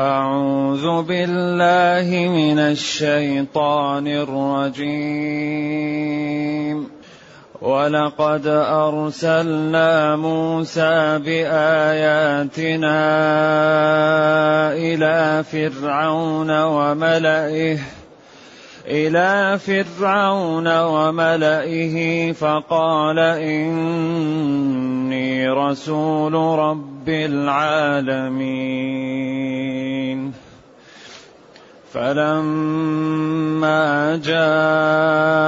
أعوذ بالله من الشيطان الرجيم. ولقد أرسلنا موسى بآياتنا إلى فرعون وملئه إلى فرعون وملئه فقال إني رسول رب العالمين. فلما جاءهم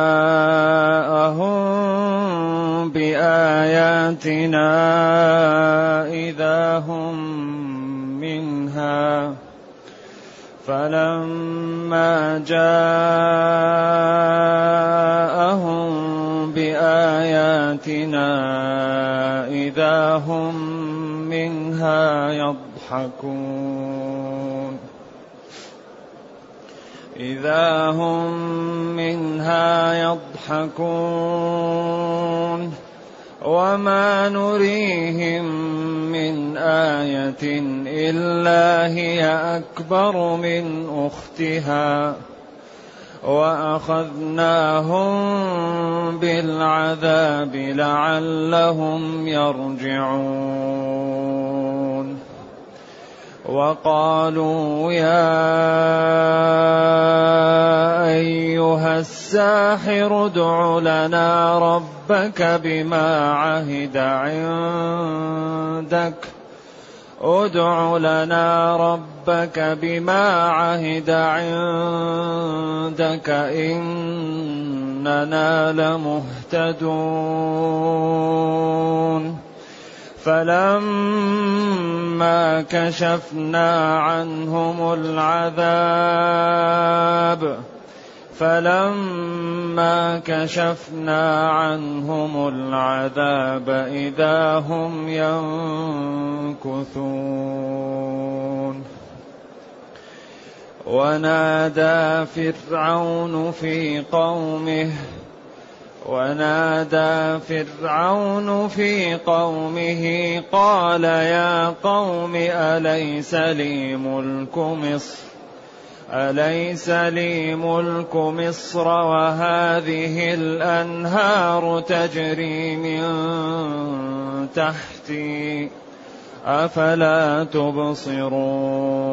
بآياتنا إذا هم منها فلما جاءهم بآياتنا إذا هم منها يضحكون. إذا هم منها يضحكون. وما نريهم من آية إلا هي أكبر من أختها وأخذناهم بالعذاب لعلهم يرجعون وقالوا يا أيها الساحر ادع لنا ربك بما عهد عندك. ادع لنا ربك بما عهد عندك. إننا لمهتدون. فلما كشفنا عنهم العذاب فلما كشفنا عنهم العذاب إذا هم ينكثون. ونادى فرعون في قومه ونادى فرعون في قومه قال يا قوم أليس لي ملك مصر؟ أليس لي ملك مصر وهذه الأنهار تجري من تحتي؟ أفلا تبصرون؟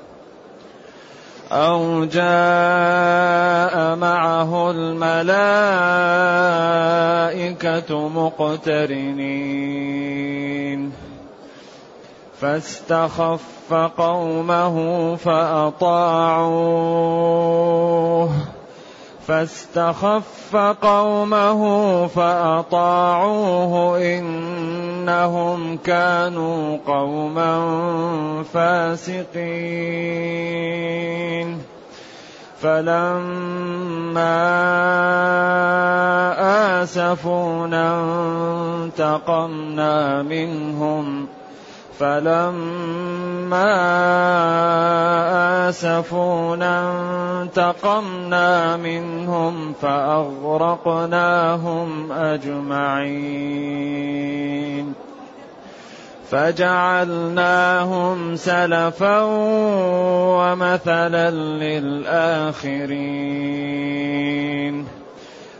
أو جاء معه الملائكة مقترنين. فاستخف قومه فأطاعوه. فاستخف قومه فأطاعوه إنهم كانوا قوما فاسقين. فلما آسفونا انتقمنا منهم. فلما آسفونا انتقمنا منهم فأغرقناهم أجمعين. فجعلناهم سلفا ومثلا للآخرين.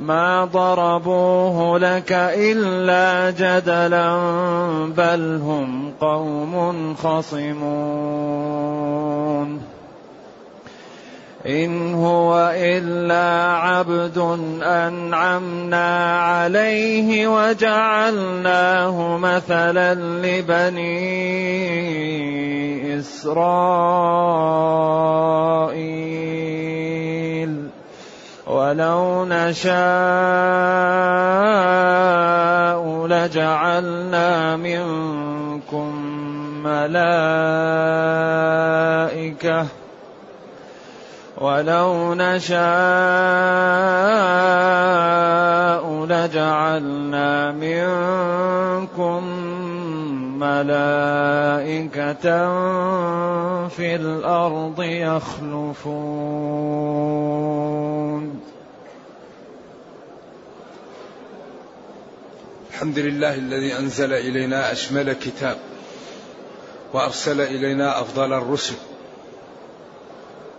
ما ضربوه لك إلا جدلا بل هم قوم خصمون. إن هو إلا عبد أنعمنا عليه وجعلناه مثلا لبني إسرائيل. ولو نشاء لجعلنا منكم ملائكة. ولو نشاء لجعلنا منكم ملائكة في الأرض يخلفون. الحمد لله الذي أنزل إلينا أشمل كتاب وأرسل إلينا أفضل الرسل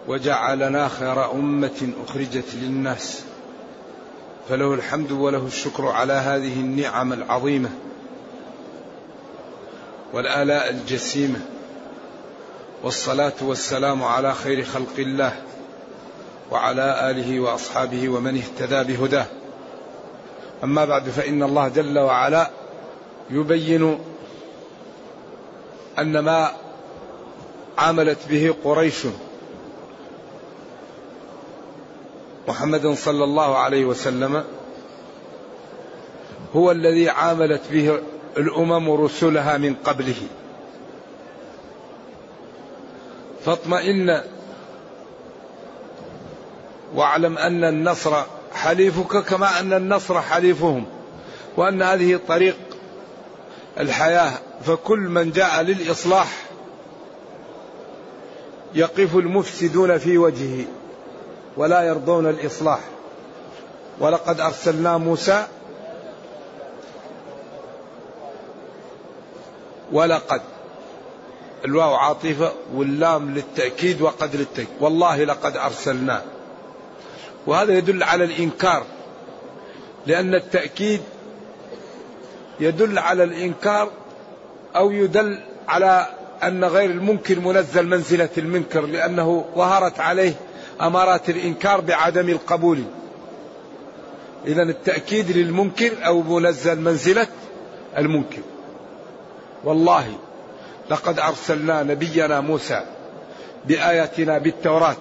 وجعلنا خير أمة أخرجت للناس. فله الحمد وله الشكر على هذه النعم العظيمة. والآلاء الجسيمة والصلاة والسلام على خير خلق الله وعلى آله وأصحابه ومن اهتدى بهداه. أما بعد فإن الله جل وعلا يبين أن ما عاملت به قريش محمد صلى الله عليه وسلم هو الذي عاملت به الأمم رسلها من قبله. فاطمئن. واعلم أن النصر حليفك كما أن النصر حليفهم وأن هذه طريق الحياة. فكل من جاء للإصلاح يقف المفسدون في وجهه ولا يرضون الإصلاح. ولقد أرسلنا موسى ولقد الواو عاطفة واللام للتأكيد وقد للتأكيد. والله لقد أرسلنا. وهذا يدل على الإنكار لأن التأكيد يدل على الإنكار أو يدل على أن غير المنكر منزل منزلة المنكر لأنه ظهرت عليه أمارات الإنكار بعدم القبول. إذا التأكيد للمنكر أو منزل منزلة المنكر. والله لقد أرسلنا نبينا موسى بآياتنا بالتوراة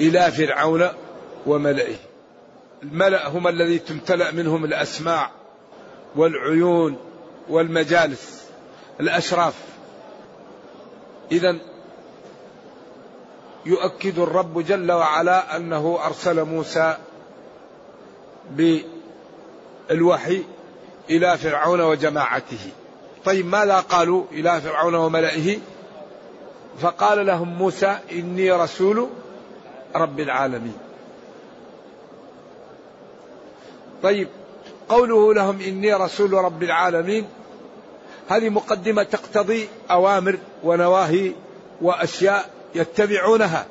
إلى فرعون وملئه. الملأ هم الذي تمتلأ منهم الأسماع والعيون والمجالس الأشراف. إذا يؤكد الرب جل وعلا أنه أرسل موسى بالوحي إلى فرعون وجماعته. طيب ماذا قالوا إلى فرعون وملئه؟ فقال لهم موسى إني رسول رب العالمين. طيب قوله لهم إني رسول رب العالمين هذه مقدمة تقتضي أوامر ونواهي وأشياء يتبعونها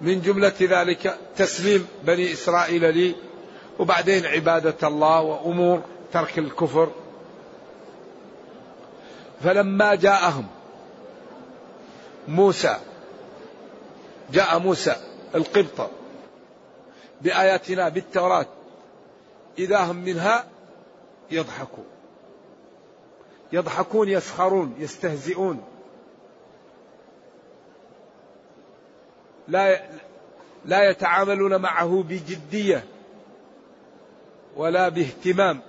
من جملة ذلك تسليم بني إسرائيل لي وبعدين عبادة الله وأمور ترك الكفر. فلما جاءهم موسى جاء موسى القبط بآياتنا بالتوراة إذا هم منها يضحكون. يضحكون يسخرون يستهزئون. لا لا يتعاملون معه بجدية. ولا باهتمام.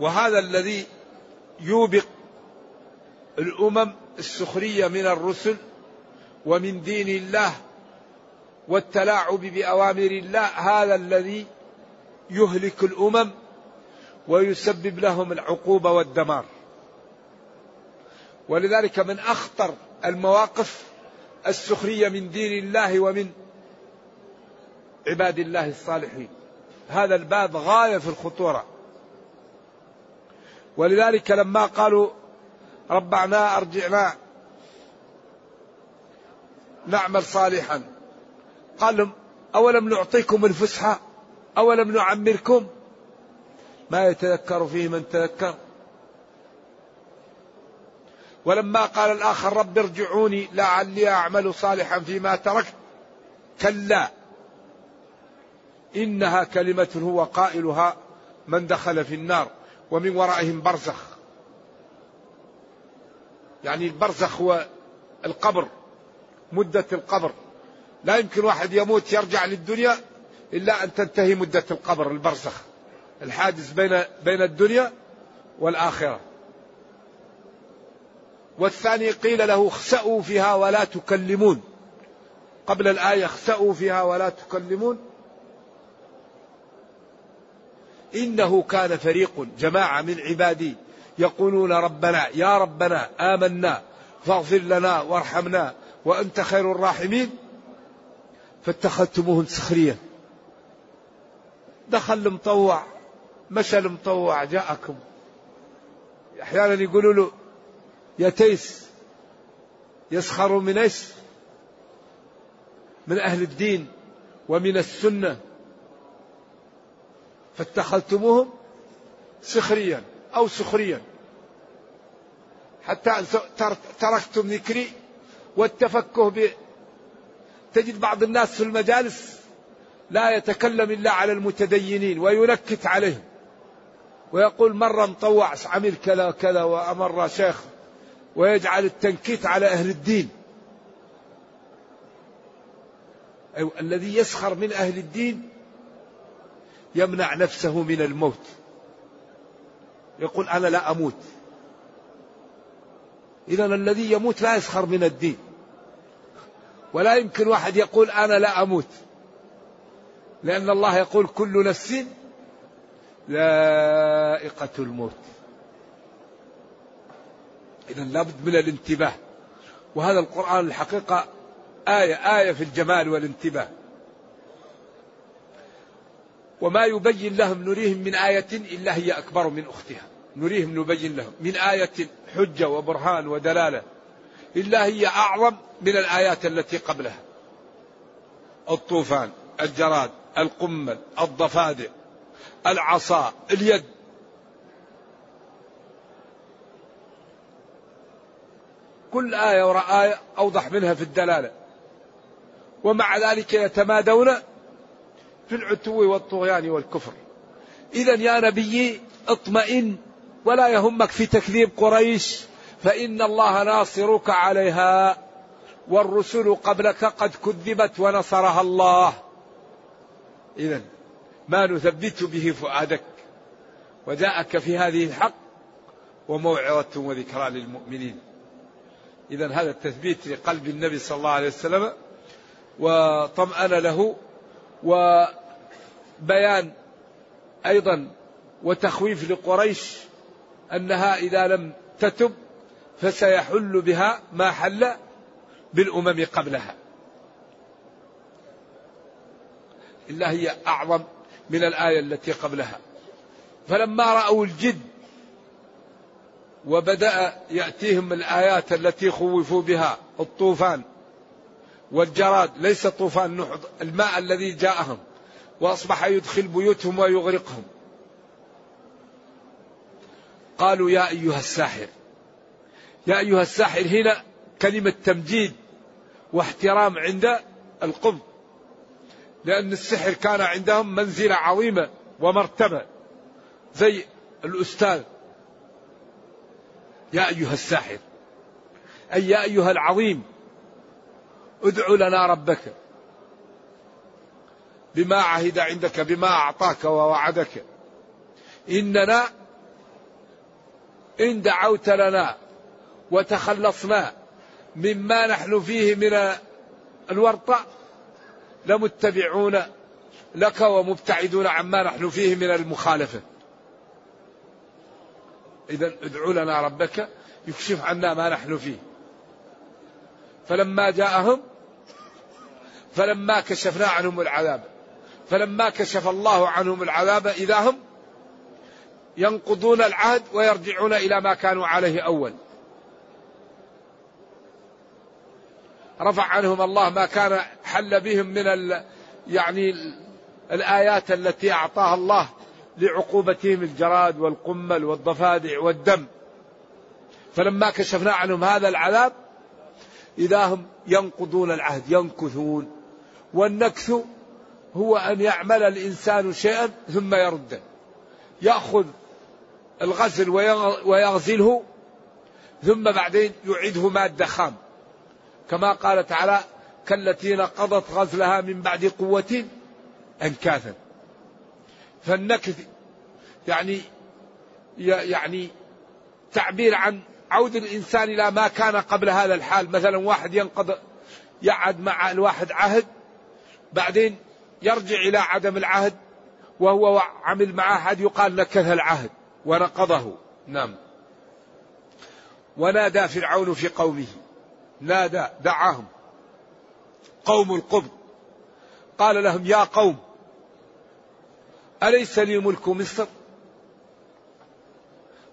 وهذا الذي يوبق الأمم السخرية من الرسل ومن دين الله والتلاعب بأوامر الله هذا الذي يهلك الأمم ويسبب لهم العقوبة والدمار. ولذلك من أخطر المواقف السخرية من دين الله ومن عباد الله الصالحين. هذا الباب غاية في الخطورة. ولذلك لما قالوا ربعنا أرجعنا نعمل صالحا قال لهم أولم نعطيكم الفسحة؟ أولم نعمركم؟ ما يتذكر فيه من تذكر. ولما قال الآخر رب ارجعوني لعلي أعمل صالحا فيما تركت. كلا. إنها كلمة هو قائلها من دخل في النار ومن ورائهم برزخ. يعني البرزخ هو القبر مدة القبر. لا يمكن واحد يموت يرجع للدنيا إلا أن تنتهي مدة القبر البرزخ. الحادث بين بين الدنيا والآخرة. والثاني قيل له اخسأوا فيها ولا تكلمون. قبل الآية اخسأوا فيها ولا تكلمون. إنه كان فريق جماعة من عبادي يقولون ربنا يا ربنا آمنا فاغفر لنا وارحمنا وأنت خير الراحمين. فاتخذتموهم سخريا دخل المطوع مشى المطوع جاءكم. أحيانا يقولوا له يا تيس يسخروا من إيش؟ من أهل الدين ومن السنة. فاتخذتموهم سخريا أو سخريا. حتى تركتم ذكري والتفكه ب تجد بعض الناس في المجالس لا يتكلم إلا على المتدينين وينكت عليهم. ويقول مرة مطوع عمل كذا كذا وأمر شيخ ويجعل التنكيت على أهل الدين. أيوة الذي يسخر من أهل الدين يمنع نفسه من الموت. يقول أنا لا أموت. إذا الذي يموت لا يسخر من الدين. ولا يمكن واحد يقول أنا لا أموت. لأن الله يقول كل نفس ذائقة الموت. إذا لابد من الانتباه. وهذا القرآن الحقيقة آية آية في الجمال والانتباه. وما يبين لهم نريهم من آية إلا هي أكبر من أختها. نريهم نبين لهم من آية حجة وبرهان ودلالة إلا هي أعظم من الآيات التي قبلها. الطوفان الجراد القمل الضفادع العصا اليد. كل آية وراء آية أوضح منها في الدلالة. ومع ذلك يتمادون في العتو والطغيان والكفر. إذا يا نبي اطمئن ولا يهمك في تكذيب قريش فإن الله ناصرك عليها والرسل قبلك قد كذبت ونصرها الله. إذا ما نثبت به فؤادك وجاءك في هذه الحق وموعظة وذكرى للمؤمنين. إذا هذا التثبيت لقلب النبي صلى الله عليه وسلم وطمأن له وبيان أيضا وتخويف لقريش أنها إذا لم تتب فسيحل بها ما حل بالأمم قبلها. إلا هي أعظم من الآية التي قبلها. فلما رأوا الجد وبدأ يأتيهم الآيات التي خوفوا بها الطوفان والجراد ليس طوفان نحض الماء الذي جاءهم وأصبح يدخل بيوتهم ويغرقهم. قالوا يا أيها الساحر يا أيها الساحر هنا كلمة تمجيد واحترام عند القبط لأن السحر كان عندهم منزلة عظيمة ومرتبة زي الأستاذ. يا أيها الساحر أي يا أيها العظيم ادع لنا ربك بما عهد عندك بما أعطاك ووعدك. إننا إن دعوت لنا وتخلصنا مما نحن فيه من الورطة لمتبعون لك ومبتعدون عما نحن فيه من المخالفة. إذا ادعوا لنا ربك يكشف عنا ما نحن فيه. فلما جاءهم فلما كشفنا عنهم العذاب فلما كشف الله عنهم العذاب إذا هم ينقضون العهد ويرجعون إلى ما كانوا عليه أول. رفع عنهم الله ما كان حل بهم من ال يعني الآيات التي أعطاها الله لعقوبتهم الجراد والقمل والضفادع والدم. فلما كشفنا عنهم هذا العذاب إذا هم ينقضون العهد ينكثون. والنكث هو أن يعمل الإنسان شيئا ثم يرده. يأخذ الغزل ويغزله ثم بعدين يعيده مادة خام. كما قال تعالى كالتي نقضت غزلها من بعد قوة أنكاثا. فالنكث يعني يعني تعبير عن عود الإنسان إلى ما كان قبل هذا الحال. مثلا واحد ينقض يعد مع الواحد عهد بعدين يرجع إلى عدم العهد وهو عمل مع أحد يقال نكث العهد ونقضه. نعم. ونادى فرعون في قومه. نادى دعاهم. قوم القبط قال لهم يا قوم أليس لي ملك مصر؟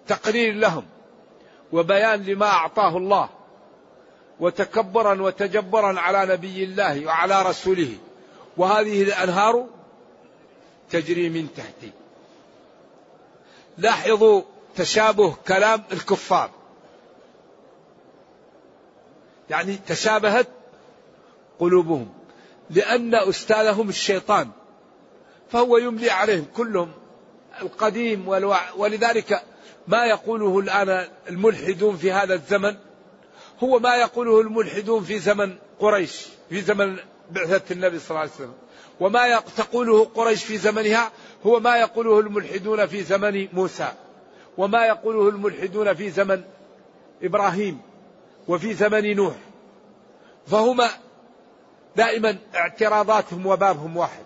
تقرير لهم. وبيان لما أعطاه الله وتكبرا وتجبرا على نبي الله وعلى رسوله. وهذه الأنهار تجري من تحتي. لاحظوا تشابه كلام الكفار. يعني تشابهت قلوبهم. لأن أستاذهم الشيطان فهو يملي عليهم كلهم. القديم ولذلك ما يقوله الآن الملحدون في هذا الزمن هو ما يقوله الملحدون في زمن قريش في زمن بعثة النبي صلى الله عليه وسلم. وما تقوله قريش في زمنها هو ما يقوله الملحدون في زمن موسى. وما يقوله الملحدون في زمن إبراهيم وفي زمن نوح. فهما دائما اعتراضاتهم وبابهم واحد.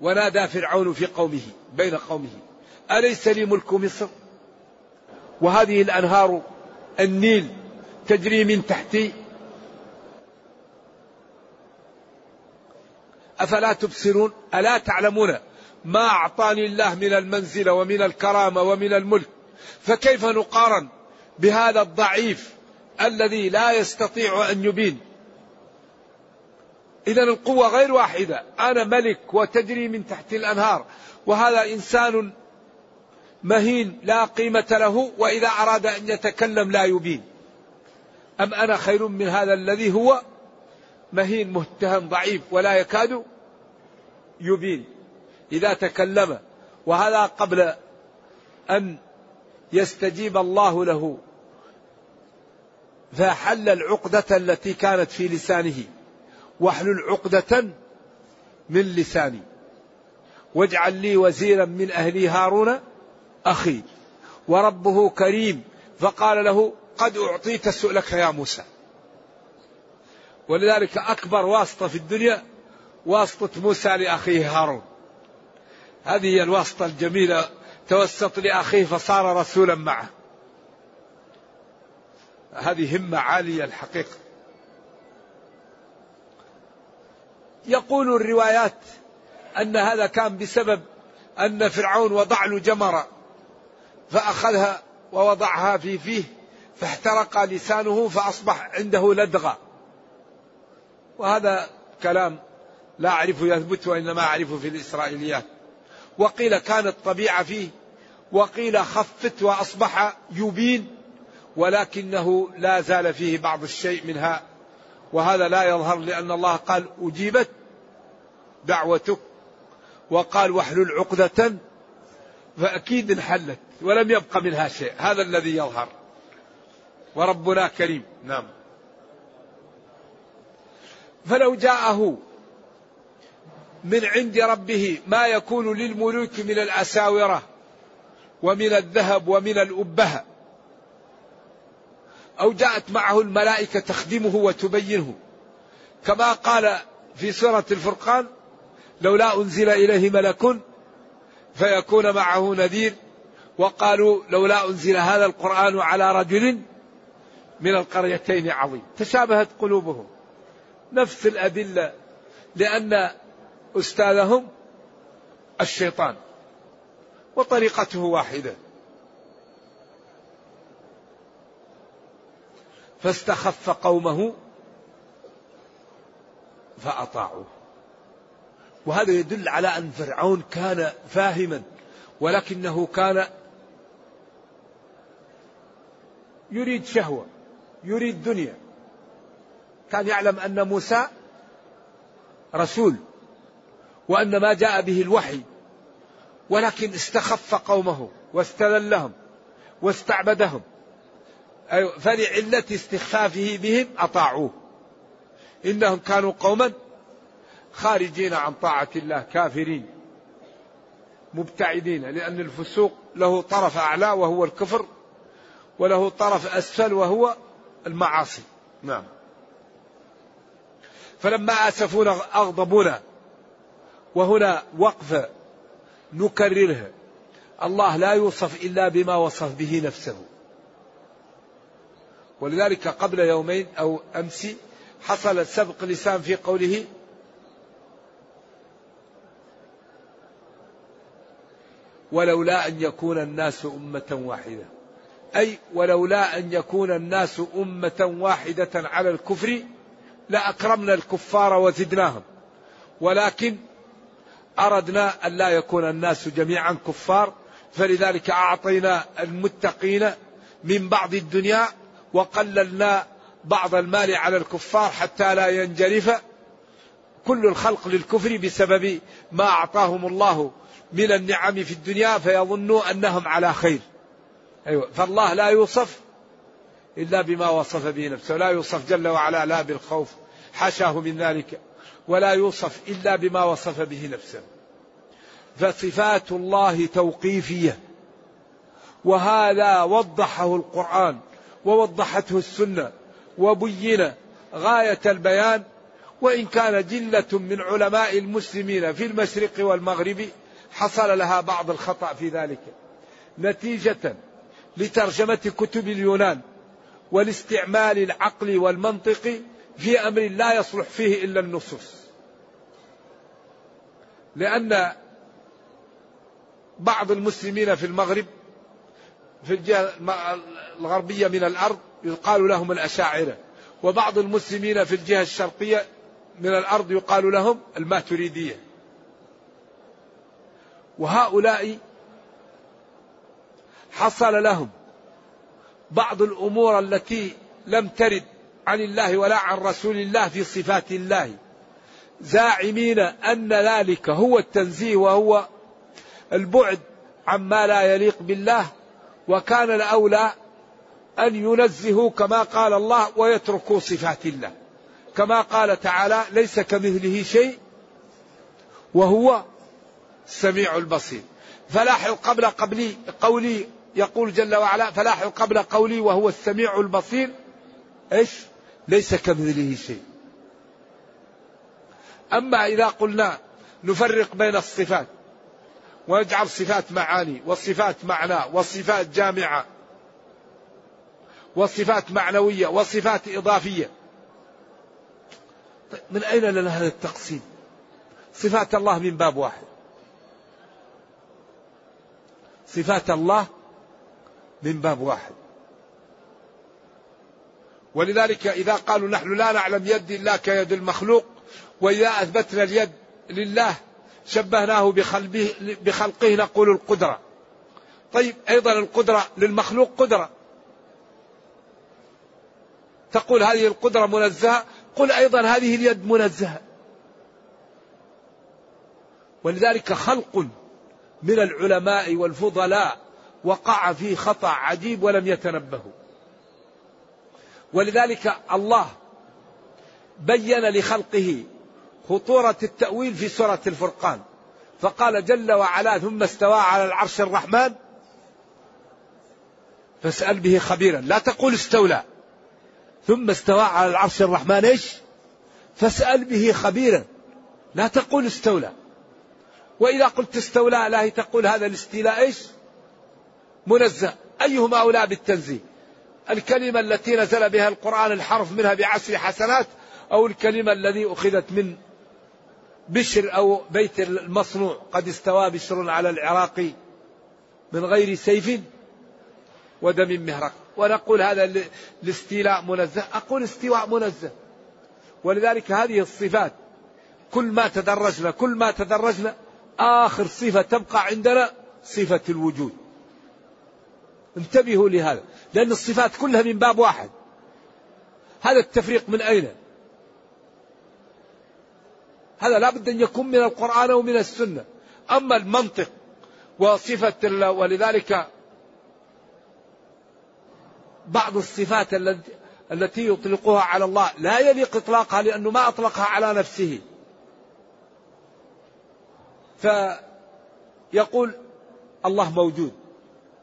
ونادى فرعون في قومه بين قومه أليس لي ملك مصر؟ وهذه الأنهار النيل تجري من تحتي. أفلا تبصرون؟ ألا تعلمون؟ ما أعطاني الله من المنزلة ومن الكرامة ومن الملك فكيف نقارن بهذا الضعيف الذي لا يستطيع أن يبين؟ إذا القوة غير واحدة. أنا ملك وتجري من تحت الأنهار. وهذا إنسان مهين لا قيمة له وإذا أراد أن يتكلم لا يبين. أم أنا خير من هذا الذي هو؟ مهين متهم ضعيف ولا يكاد يبين. إذا تكلم وهذا قبل أن يستجيب الله له فحل العقدة التي كانت في لسانه. واحلل عقدة من لساني. واجعل لي وزيرا من أهلي هارون أخي وربه كريم. فقال له قد أعطيت سؤلك يا موسى. ولذلك أكبر واسطة في الدنيا واسطة موسى لأخيه هارون. هذه هي الواسطة الجميلة. توسط لأخيه فصار رسولا معه. هذه همة عالية الحقيقة. يقول الروايات أن هذا كان بسبب أن فرعون وضع له جمرة فأخذها ووضعها في فيه فاحترق لسانه فأصبح عنده لدغة. وهذا كلام لا أعرف يثبت وإنما أعرفه في الإسرائيليات. وقيل كانت طبيعة فيه وقيل خفت وأصبح يبين ولكنه لا زال فيه بعض الشيء منها وهذا لا يظهر لأن الله قال أجيبت دعوتك وقال واحلل عقدة فأكيد انحلت ولم يبق منها شيء هذا الذي يظهر. وربنا كريم. نعم. فلو جاءه من عند ربه ما يكون للملوك من الأساورة ومن الذهب ومن الأبهة أو جاءت معه الملائكة تخدمه وتبينه. كما قال في سورة الفرقان لولا أنزل إليه ملك فيكون معه نذير. وقالوا لولا أنزل هذا القرآن على رجل من القريتين عظيم. تشابهت قلوبهم. نفس الأدلة لأن أستاذهم الشيطان وطريقته واحدة. فاستخف قومه فأطاعوه. وهذا يدل على أن فرعون كان فاهما ولكنه كان يريد شهوة يريد دنيا. كان يعلم أن موسى رسول وأن ما جاء به الوحي ولكن استخف قومه واستذلهم واستعبدهم. فلعلة استخفافه بهم أطاعوه. إنهم كانوا قوما خارجين عن طاعة الله كافرين مبتعدين لأن الفسوق له طرف أعلى وهو الكفر وله طرف أسفل وهو المعاصي. نعم. فلما آسفونا أغضبونا وهنا وقفة نكررها الله لا يوصف إلا بما وصف به نفسه. ولذلك قبل يومين أو أمس حصل سبق لسان في قوله ولولا أن يكون الناس أمة واحدة. أي ولولا أن يكون الناس أمة واحدة على الكفر لأكرمنا الكفار وزدناهم. ولكن أردنا أن لا يكون الناس جميعا كفار فلذلك أعطينا المتقين من بعض الدنيا وقللنا بعض المال على الكفار حتى لا ينجرف. كل الخلق للكفر بسبب ما أعطاهم الله من النعم في الدنيا فيظنوا أنهم على خير. أيوة. فالله لا يوصف إلا بما وصف به نفسه. لا يوصف جل وعلا لا بالخوف حاشاه من ذلك ولا يوصف إلا بما وصف به نفسه. فصفات الله توقيفية وهذا وضحه القرآن. ووضحته السنة وبين غاية البيان وإن كان جلة من علماء المسلمين في المشرق والمغرب حصل لها بعض الخطأ في ذلك. نتيجة لترجمة كتب اليونان والاستعمال العقلي والمنطقي في أمر لا يصلح فيه إلا النصوص. لأن بعض المسلمين في المغرب في الجهة الغربية من الأرض يقال لهم الأشاعرة. وبعض المسلمين في الجهة الشرقية من الأرض يقال لهم الماتريدية. وهؤلاء حصل لهم بعض الأمور التي لم ترد عن الله ولا عن رسول الله في صفات الله. زاعمين أن ذلك هو التنزيه وهو البعد عما لا يليق بالله وكان الأولى أن ينزهوا كما قال الله ويتركوا صفات الله. كما قال تعالى ليس كمثله شيء وهو السميع البصير. فلاحظ قبل قبلي قولي يقول جل وعلا فلاحظ قبل قولي وهو السميع البصير. إيش؟ ليس كمثله شيء. أما إذا قلنا نفرق بين الصفات ويجعل صفات معاني وصفات معنى وصفات جامعة وصفات معنوية وصفات إضافية. طيب من أين لنا هذا التقسيم؟ صفات الله من باب واحد. صفات الله من باب واحد. ولذلك إذا قالوا نحن لا نعلم يد الله كيد المخلوق وإذا أثبتنا اليد لله شبهناه بخلقه, نقول القدرة. طيب أيضا القدرة للمخلوق قدرة. تقول هذه القدرة منزهة؟ قل أيضا هذه اليد منزهة. ولذلك خلق من العلماء والفضلاء وقع في خطأ عجيب ولم يتنبهوا. ولذلك الله بين لخلقه خطورة التأويل في سورة الفرقان. فقال جل وعلا ثم استوى على العرش الرحمن. فاسأل به خبيرا. لا تقول استولى. ثم استوى على العرش الرحمن إيش؟ فاسأل به خبيرا. لا تقول استولى. وإذا قلت استولى لا تقول هذا الاستيلاء إيش؟ منزه. أيهما أولى بالتنزيه؟ الكلمة التي نزل بها القرآن الحرف منها بعشر حسنات أو الكلمة الذي أخذت من بشر أو بيت المصنوع. قد استوى بشر على العراق من غير سيف ودم مهرق. ونقول هذا الاستيلاء منزه. أقول استواء منزه. ولذلك هذه الصفات كل ما تدرجنا كل ما تدرجنا آخر صفة تبقى عندنا صفة الوجود. انتبهوا لهذا لأن الصفات كلها من باب واحد. هذا التفريق من أين؟ هذا لا بد أن يكون من القرآن ومن السنة. أما المنطق وصفة ولذلك بعض الصفات التي يطلقها على الله لا يليق إطلاقها لأنه ما أطلقها على نفسه. فيقول الله موجود.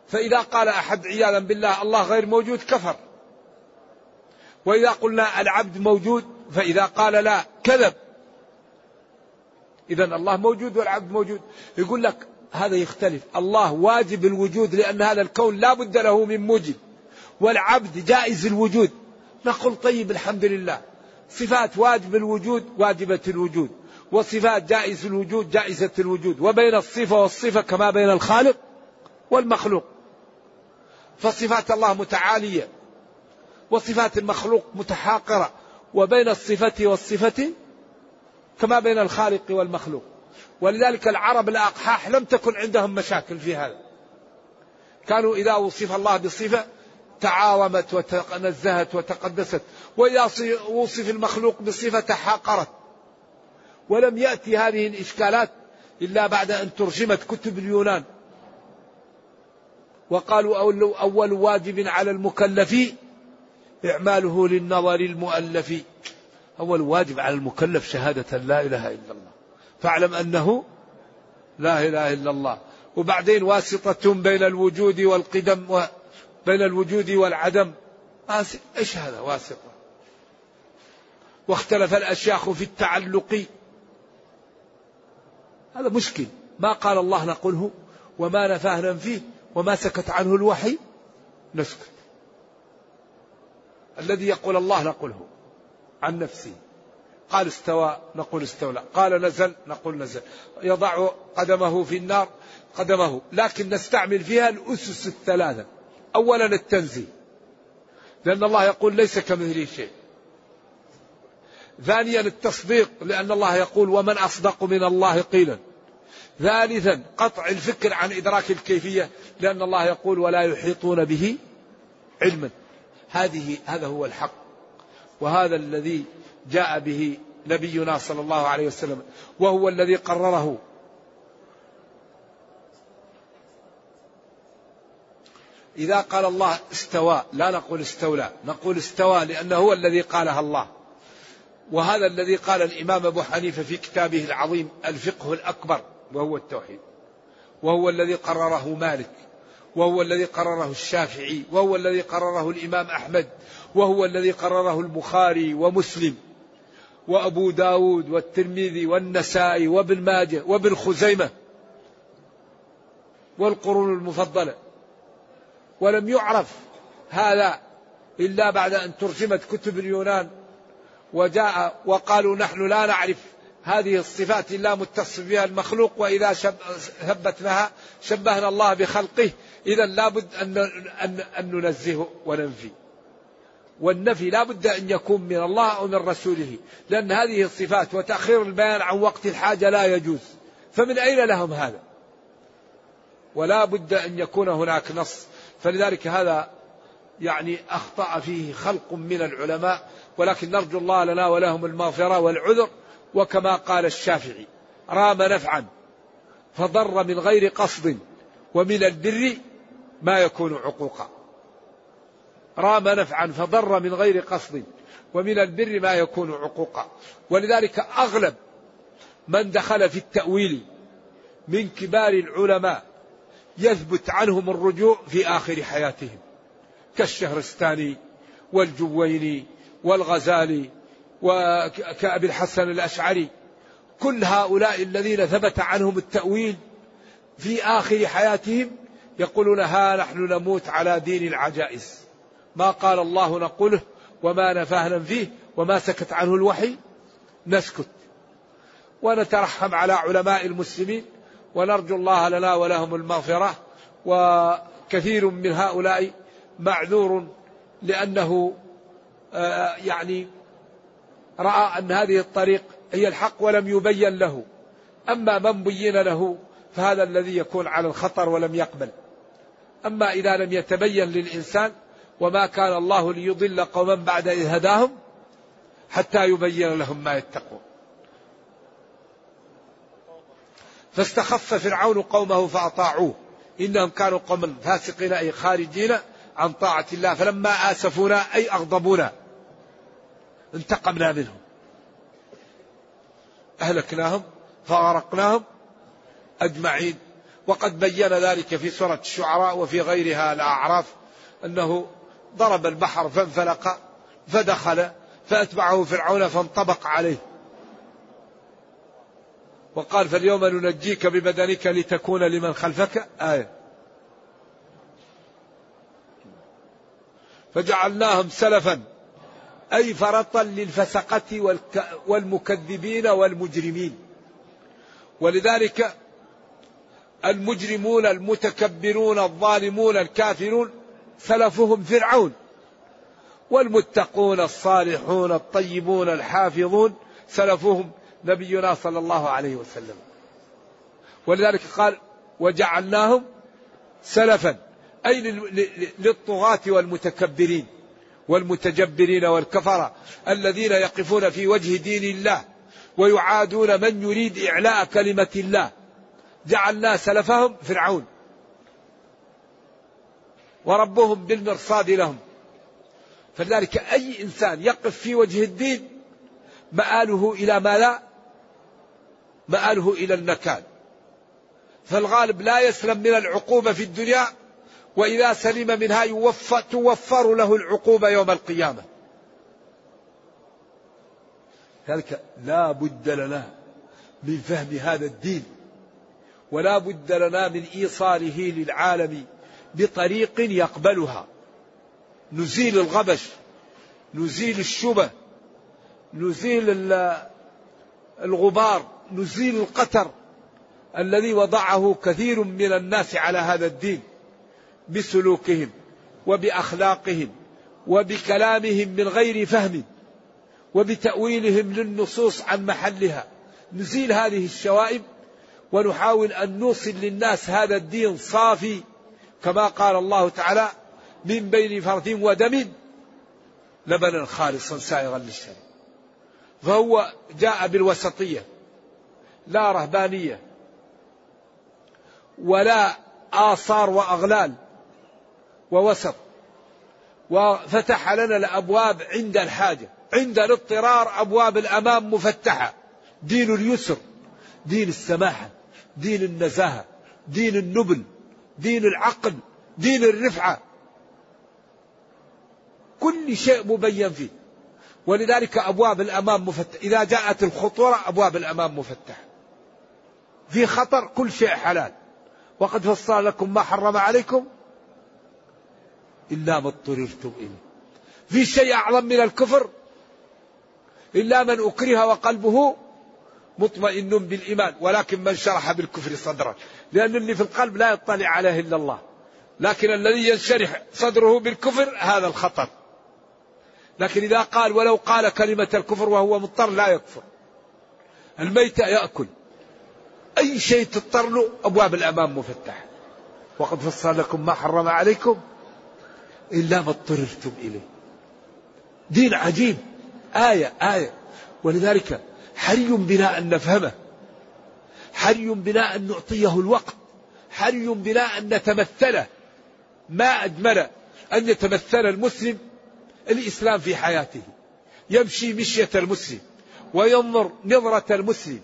فإذا قال أحد عياذا بالله الله غير موجود كفر. وإذا قلنا العبد موجود فإذا قال لا كذب. إذا الله موجود والعبد موجود. يقول لك هذا يختلف. الله واجب الوجود لأن هذا الكون لا بد له من موجب. والعبد جائز الوجود. نقول طيب الحمد لله. صفات واجب الوجود واجبة الوجود. وصفات جائز الوجود جائزة الوجود. وبين الصفة والصفة كما بين الخالق والمخلوق. فصفات الله متعالية. وصفات المخلوق متحاقرة. وبين الصفة والصفة كما بين الخالق والمخلوق. ولذلك العرب الأقحاح لم تكن عندهم مشاكل في هذا. كانوا إذا وصف الله بصفة تعاومت وتنزهت وتقدست وإذا وصف المخلوق بصفة تحاقرت. ولم يأتي هذه الإشكالات إلا بعد أن ترجمت كتب اليونان. وقالوا أول واجب على المكلف إعماله للنظر المؤلف أول واجب على المكلف شهادة لا إله إلا الله. فاعلم أنه لا إله إلا الله. وبعدين واسطة بين الوجود والقدم وبين الوجود والعدم. إيش هذا واسطة؟ واختلف الأشياخ في التعلق. هذا مشكل. ما قال الله نقوله وما نفاه ننفيه وما سكت عنه الوحي. نسكت. الذي يقول الله نقوله. عن نفسه قال استوى نقول استولى. قال نزل نقول نزل. يضع قدمه في النار قدمه. لكن نستعمل فيها الأسس الثلاثة. أولا التنزيه لأن الله يقول ليس كمثله شيء. ثانيا التصديق لأن الله يقول ومن أصدق من الله قيلا. ثالثا قطع الفكر عن إدراك الكيفية لأن الله يقول ولا يحيطون به علما. هذه هذا هو الحق. وهذا الذي جاء به نبينا صلى الله عليه وسلم وهو الذي قرره. إذا قال الله استوى لا نقول استولى نقول استوى لأنه هو الذي قالها الله. وهذا الذي قال الإمام أبو حنيفة في كتابه العظيم الفقه الأكبر وهو التوحيد. وهو الذي قرره مالك وهو الذي قرره الشافعي وهو الذي قرره الإمام أحمد وهو الذي قرره البخاري ومسلم وأبو داود والترمذي والنسائي وابن ماجه وابن خزيمة والقرون المفضلة. ولم يعرف هذا إلا بعد أن ترجمت كتب اليونان وجاء وقالوا نحن لا نعرف هذه الصفات إلا متصف بها المخلوق وإذا ثبتناها شبهنا الله بخلقه. إذا لابد أن, أن, ننزه وننفي. والنفي لا بد أن يكون من الله أو من رسوله لأن هذه الصفات وتأخير البيان عن وقت الحاجة لا يجوز. فمن أين لهم هذا؟ ولا بد أن يكون هناك نص. فلذلك هذا يعني أخطأ فيه خلق من العلماء ولكن نرجو الله لنا ولهم المغفرة والعذر. وكما قال الشافعي رام نفعا فضر من غير قصد ومن البر ما يكون عقوقا. رام نفعا فضر من غير قصد ومن البر ما يكون عقوقا. ولذلك أغلب من دخل في التأويل من كبار العلماء يثبت عنهم الرجوع في آخر حياتهم كالشهرستاني والجويني والغزالي وكأبي الحسن الأشعري. كل هؤلاء الذين ثبت عنهم التأويل في آخر حياتهم يقولون ها نحن نموت على دين العجائز. ما قال الله نقوله وما نفاه ننفيه وما سكت عنه الوحي؟ نسكت. ونترحم على علماء المسلمين ونرجو الله لنا ولهم المغفرة وكثير من هؤلاء معذور لأنه آه، يعني رأى أن هذه الطريق هي الحق ولم يبين له. أما من بين له فهذا الذي يكون على الخطر ولم يقبل. أما إذا لم يتبين للإنسان وما كان الله ليضل قوما بعد إذ هداهم حتى يبين لهم ما يتقون. فاستخف فرعون قومه فأطاعوه. إنهم كانوا قوما فاسقين أي خارجين عن طاعة الله. فلما آسفونا أي أغضبونا انتقمنا منهم. أهلكناهم فأغرقناهم أجمعين. وقد بين ذلك في سورة الشعراء وفي غيرها الأعراف أنه ضرب البحر فانفلق فدخل فأتبعه فرعون فانطبق عليه. وقال فاليوم ننجيك ببدنك لتكون لمن خلفك. آية. فجعلناهم سلفا أي فرطا للفسقة والمكذبين والمجرمين. ولذلك المجرمون المتكبرون الظالمون الكافرون سلفهم فرعون. والمتقون الصالحون الطيبون الحافظون سلفهم نبينا صلى الله عليه وسلم. ولذلك قال وجعلناهم سلفا. أي للطغاة والمتكبرين والمتجبرين والكفرة الذين يقفون في وجه دين الله ويعادون من يريد إعلاء كلمة الله. جعلنا سلفهم فرعون. وربهم بالمرصاد لهم. فلذلك أي إنسان يقف في وجه الدين مآله إلى ما لا مآله إلى النكال فالغالب لا يسلم من العقوبة في الدنيا وإذا سلم منها يوفر توفر له العقوبة يوم القيامة. ذلك لا بد لنا من فهم هذا الدين ولا بد لنا من إيصاله للعالم بطريق يقبلها. نزيل الغبش نزيل الشبه نزيل الغبار نزيل القتر الذي وضعه كثير من الناس على هذا الدين بسلوكهم وبأخلاقهم وبكلامهم من غير فهم وبتأويلهم للنصوص عن محلها. نزيل هذه الشوائب ونحاول أن نوصل للناس هذا الدين صافي كما قال الله تعالى من بين فرث ودم لبنا خالصا سائغا للشرب فهو جاء بالوسطية لا رهبانية ولا آثار وأغلال ووسط. وفتح لنا الأبواب عند الحاجة عند الاضطرار أبواب الأمام مفتحة. دين اليسر دين السماحة دين النزاهة دين النبل. دين العقل دين الرفعة. كل شيء مبين فيه. ولذلك أبواب الأمام مفتحة إذا جاءت الخطورة أبواب الأمام مفتحة في خطر كل شيء حلال. وقد فصل لكم ما حرم عليكم؟ إلا ما اضطررتم إليه. في شيء أعظم من الكفر؟ إلا من أكره وقلبه مطمئن بالإيمان ولكن من شرح بالكفر صدرا. لأن اللي في القلب لا يطلع عليه إلا الله. لكن الذي ينشرح صدره بالكفر هذا الخطر. لكن إذا قال ولو قال كلمة الكفر وهو مضطر لا يكفر. الميت يأكل. أي شيء تضطر له أبواب الأمام مفتحة وقد فصل لكم ما حرم عليكم إلا ما اضطررتم إليه. دين عجيب. آية آية. ولذلك حري بنا أن نفهمه. حري بنا أن نعطيه الوقت. حري بنا أن نتمثله. ما أجمل أن يتمثل المسلم الإسلام في حياته. يمشي مشية المسلم وينظر نظرة المسلم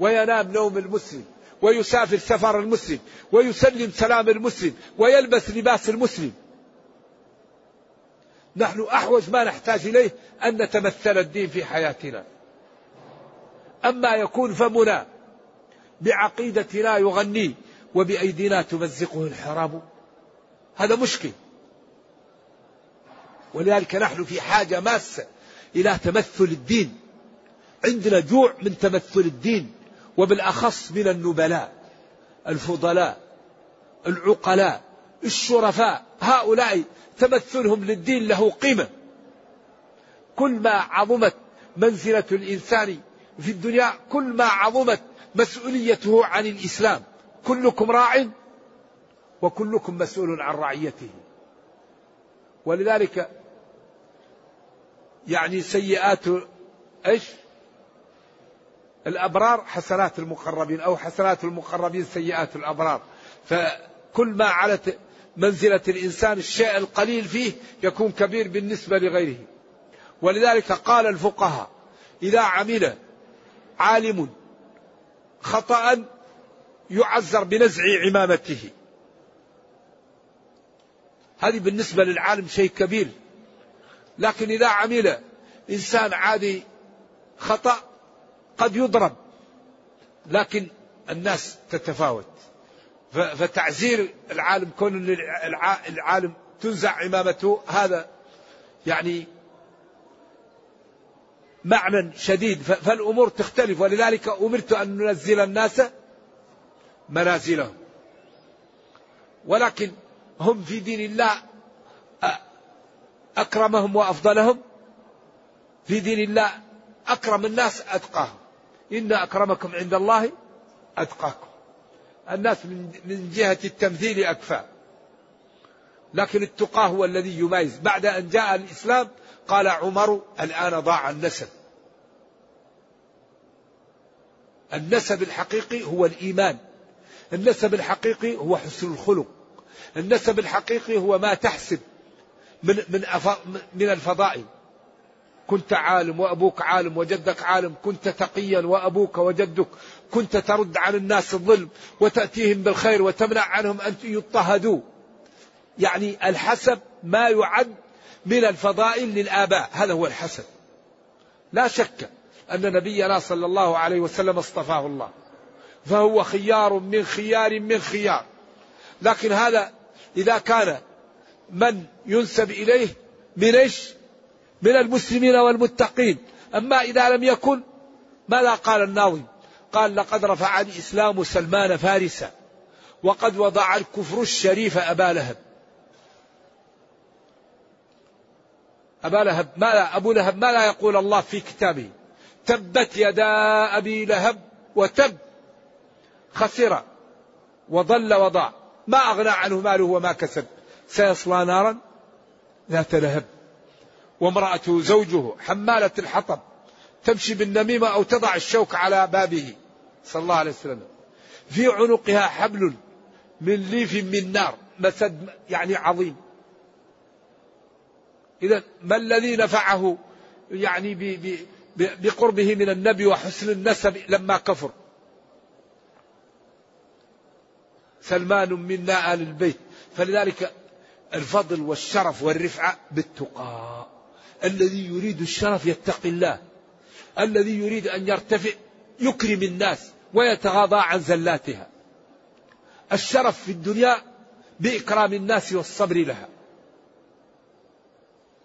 وينام نوم المسلم ويسافر سفر المسلم ويسلم سلام المسلم ويلبس لباس المسلم. نحن أحوج ما نحتاج إليه أن نتمثل الدين في حياتنا. أما يكون فمنا بعقيدتنا يغني وبأيدينا تمزقه الحراب هذا مشكل. ولذلك نحن في حاجة ماسة إلى تمثل الدين. عندنا جوع من تمثل الدين وبالأخص من النبلاء الفضلاء العقلاء الشرفاء. هؤلاء تمثلهم للدين له قيمة. كل ما عظمت منزلة الإنسان في الدنيا كل ما عظمت مسؤوليته عن الإسلام. كلكم راع وكلكم مسؤول عن رعيته. ولذلك يعني سيئات إيش؟ الأبرار حسنات المقربين أو حسنات المقربين سيئات الأبرار. فكل ما علت منزلة الإنسان الشيء القليل فيه يكون كبير بالنسبة لغيره. ولذلك قال الفقهاء إذا عمل عالم خطأ يعذر بنزع عمامته. هذه بالنسبة للعالم شيء كبير. لكن إذا عمل إنسان عادي خطأ قد يضرب. لكن الناس تتفاوت. فتعزير العالم كون العالم تنزع عمامته هذا يعني معنى شديد. فالأمور تختلف. ولذلك أمرت أن ننزل الناس منازلهم. ولكن هم في دين الله أكرمهم وأفضلهم. في دين الله أكرم الناس أتقاهم. إن أكرمكم عند الله أتقاكم. الناس من جهة التمثيل أكفى. لكن التقى هو الذي يميز. بعد أن جاء الإسلام قال عمر الآن ضاع النسب. النسب الحقيقي هو الإيمان. النسب الحقيقي هو حسن الخلق. النسب الحقيقي هو ما تحسب من من من الفضائل. كنت عالم وأبوك عالم وجدك عالم. كنت تقيا وأبوك وجدك. كنت ترد عن الناس الظلم وتأتيهم بالخير وتمنع عنهم أن يضطهدوا. يعني الحسب ما يعد من الفضائل للآباء. هذا هو الحسب. لا شك أن نبينا صلى الله عليه وسلم اصطفاه الله. فهو خيار من خيار من خيار. لكن هذا إذا كان من ينسب إليه من إيش؟ من المسلمين والمتقين. أما إذا لم يكن ماذا قال الناظم قال لقد رفع الإسلام سلمان فارسا وقد وضع الكفر الشريف أبا لهب. أبا لهب ما لا أبو لهب ما لا يقول الله في كتابه. تبت يدا أبي لهب وتب خسر وضل وضاع ما أغنى عنه ماله وما كسب. سيصلى نارا ذات لهب. وامرأته زوجه حمالة الحطب تمشي بالنميمة أو تضع الشوك على بابه. صلى الله عليه وسلم. في عنقها حبل من ليف من نار. مسد يعني عظيم. إذا ما الذي نفعه يعني بقربه من النبي وحسن النسب لما كفر. سلمان منا آل البيت. فلذلك الفضل والشرف والرفعة بالتقى. الذي يريد الشرف يتقي الله. الذي يريد أن يرتفع يكرم الناس ويتغاضى عن زلاتها. الشرف في الدنيا بإكرام الناس والصبر لها.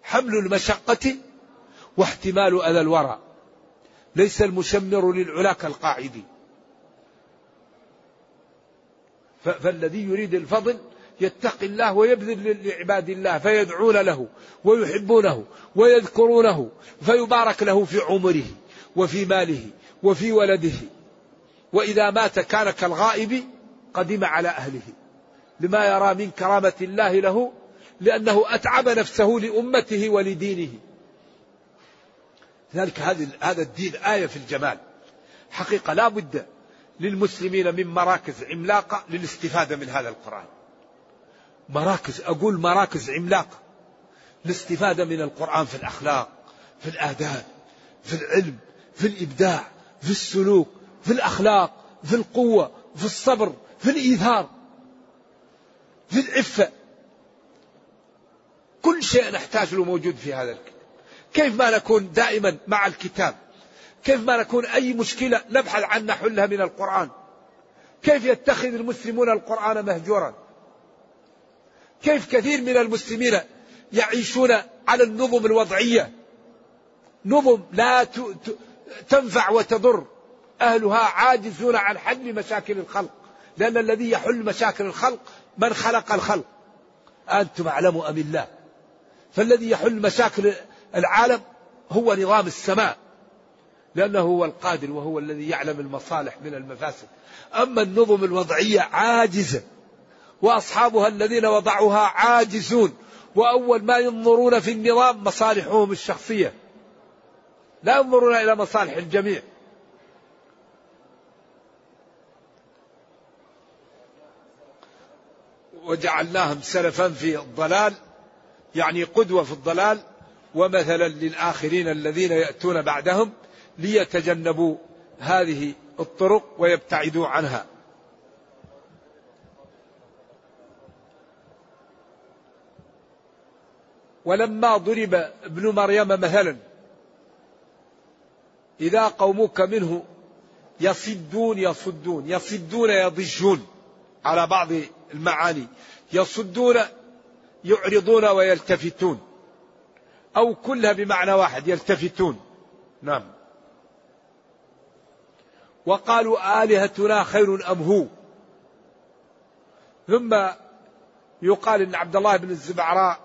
حمل المشقة واحتمال أذى الورى. ليس المشمر للعلا كالقاعد فالذي يريد الفضل يتقي الله ويبذل لعباد الله فيدعون له ويحبونه ويذكرونه فيبارك له في عمره وفي ماله وفي ولده. وإذا مات كان كالغائب قدم على أهله. لما يرى من كرامة الله له لأنه أتعب نفسه لأمته ولدينه. لذلك هذا الدين آية في الجمال. حقيقة لا بد للمسلمين من مراكز عملاقة للاستفادة من هذا القرآن. مراكز أقول مراكز عملاقة الاستفادة من القرآن في الأخلاق في الآداب في العلم في الإبداع في السلوك في الأخلاق في القوة في الصبر في الإيثار في العفة. كل شيء نحتاج له موجود في هذا الكتاب. كيف ما نكون دائما مع الكتاب؟ كيف ما نكون أي مشكلة نبحث عن حلها من القرآن؟ كيف يتخذ المسلمون القرآن مهجورا؟ كيف كثير من المسلمين يعيشون على النظم الوضعية؟ نظم لا تنفع وتضر. أهلها عاجزون عن حل مشاكل الخلق. لأن الذي يحل مشاكل الخلق من خلق الخلق. أنتم أعلموا أم الله؟ فالذي يحل مشاكل العالم هو نظام السماء لأنه هو القادر وهو الذي يعلم المصالح من المفاسد. أما النظم الوضعية عاجزة وأصحابها الذين وضعوها عاجزون وأول ما ينظرون في النظام مصالحهم الشخصية. لا ينظرون إلى مصالح الجميع. وجعلناهم سلفا في الضلال يعني قدوة في الضلال ومثلا للآخرين الذين يأتون بعدهم ليتجنبوا هذه الطرق ويبتعدوا عنها. ولما ضرب ابن مريم مثلا إذا قومك منه يصدون يصدون يصدون يضجون على بعض المعاني يصدون يعرضون ويلتفتون. أو كلها بمعنى واحد يلتفتون. نعم. وقالوا آلهتنا خير أم هو؟ ثم يقال إن عبد الله بن الزبعراء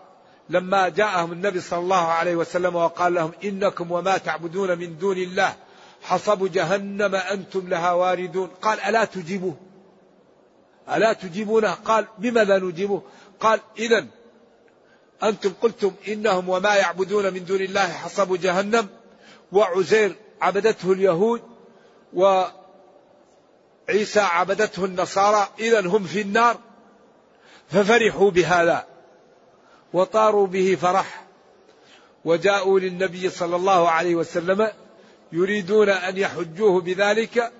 لما جاءهم النبي صلى الله عليه وسلم وقال لهم إنكم وما تعبدون من دون الله حصب جهنم أنتم لها واردون. قال ألا تجيبوه؟ ألا تجيبونه؟ قال بما لا نجيبه؟ قال اذا أنتم قلتم إنهم وما يعبدون من دون الله حصب جهنم وعزير عبدته اليهود وعيسى عبدته النصارى اذا هم في النار ففرحوا بهذا وطاروا به فرح وجاءوا للنبي صلى الله عليه وسلم يريدون أن يحجوه بذلك